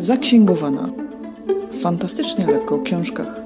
Zaksięgowana. Fantastycznie lekko o książkach.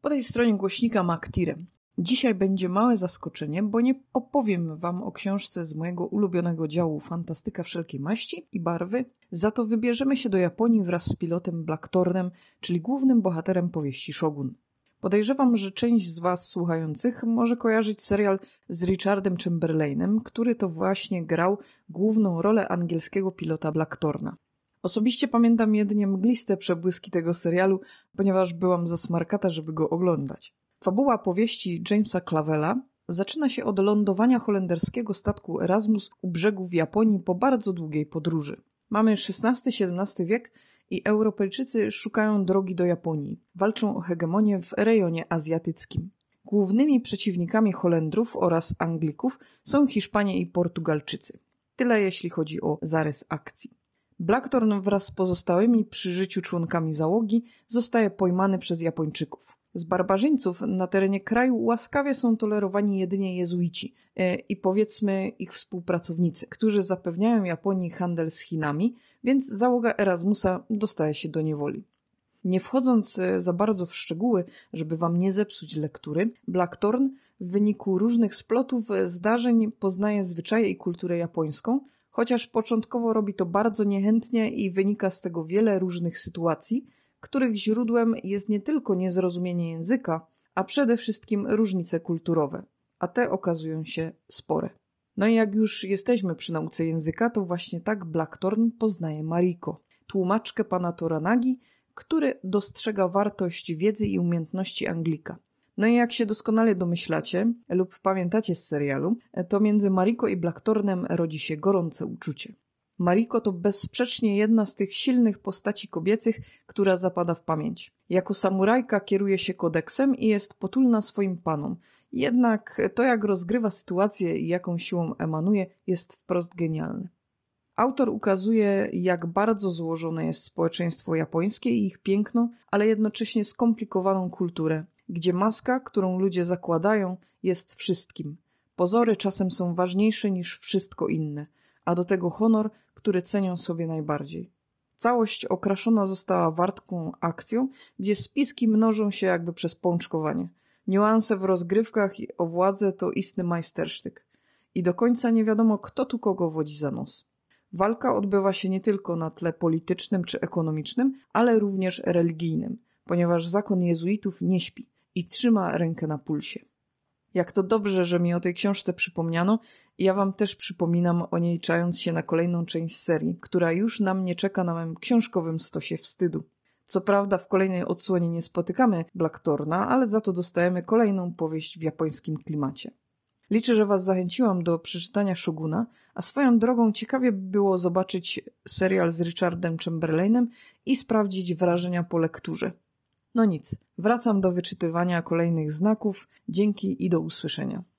Po tej stronie głośnika Maktirem. Dzisiaj będzie małe zaskoczenie, bo nie opowiem Wam o książce z mojego ulubionego działu Fantastyka wszelkiej maści i barwy, za to wybierzemy się do Japonii wraz z pilotem Blacktornem, czyli głównym bohaterem powieści Shogun. Podejrzewam, że część z Was słuchających może kojarzyć serial z Richardem Chamberlainem, który to właśnie grał główną rolę angielskiego pilota Blacktorna. Osobiście pamiętam jedynie mgliste przebłyski tego serialu, ponieważ byłam za smarkata, żeby go oglądać. Fabuła powieści Jamesa Clavella zaczyna się od lądowania holenderskiego statku Erasmus u brzegów Japonii po bardzo długiej podróży. Mamy XVI-XVII wiek i Europejczycy szukają drogi do Japonii. Walczą o hegemonię w rejonie azjatyckim. Głównymi przeciwnikami Holendrów oraz Anglików są Hiszpanie i Portugalczycy. Tyle jeśli chodzi o zarys akcji. Blackthorn wraz z pozostałymi przy życiu członkami załogi zostaje pojmany przez Japończyków. Z barbarzyńców na terenie kraju łaskawie są tolerowani jedynie jezuici e, i powiedzmy ich współpracownicy, którzy zapewniają Japonii handel z Chinami, więc załoga Erasmusa dostaje się do niewoli. Nie wchodząc e, za bardzo w szczegóły, żeby wam nie zepsuć lektury, Blackthorn w wyniku różnych splotów e, zdarzeń poznaje zwyczaje i kulturę japońską, chociaż początkowo robi to bardzo niechętnie i wynika z tego wiele różnych sytuacji, których źródłem jest nie tylko niezrozumienie języka, a przede wszystkim różnice kulturowe, a te okazują się spore. No i jak już jesteśmy przy nauce języka, to właśnie tak Blackthorn poznaje Mariko, tłumaczkę pana Toranagi, który dostrzega wartość wiedzy i umiejętności Anglika. No i jak się doskonale domyślacie lub pamiętacie z serialu, to między Mariko i Blackthornem rodzi się gorące uczucie. Mariko to bezsprzecznie jedna z tych silnych postaci kobiecych, która zapada w pamięć. Jako samurajka kieruje się kodeksem i jest potulna swoim panom. Jednak to, jak rozgrywa sytuację i jaką siłą emanuje, jest wprost genialne. Autor ukazuje, jak bardzo złożone jest społeczeństwo japońskie i ich piękną, ale jednocześnie skomplikowaną kulturę, gdzie maska, którą ludzie zakładają, jest wszystkim. Pozory czasem są ważniejsze niż wszystko inne, a do tego honor, który cenią sobie najbardziej. Całość okraszona została wartką akcją, gdzie spiski mnożą się jakby przez pączkowanie. Niuanse w rozgrywkach i o władzę to istny majstersztyk. I do końca nie wiadomo, kto tu kogo wodzi za nos. Walka odbywa się nie tylko na tle politycznym czy ekonomicznym, ale również religijnym, ponieważ zakon jezuitów nie śpi i trzyma rękę na pulsie. Jak to dobrze, że mi o tej książce przypomniano ja wam też przypominam o niej czając się na kolejną część serii, która już na mnie czeka na moim książkowym stosie wstydu. Co prawda w kolejnej odsłonie nie spotykamy Blacktorna, ale za to dostajemy kolejną powieść w japońskim klimacie. Liczę, że Was zachęciłam do przeczytania Shoguna, a swoją drogą ciekawie by było zobaczyć serial z Richardem Chamberlainem i sprawdzić wrażenia po lekturze. No nic, wracam do wyczytywania kolejnych znaków. Dzięki i do usłyszenia.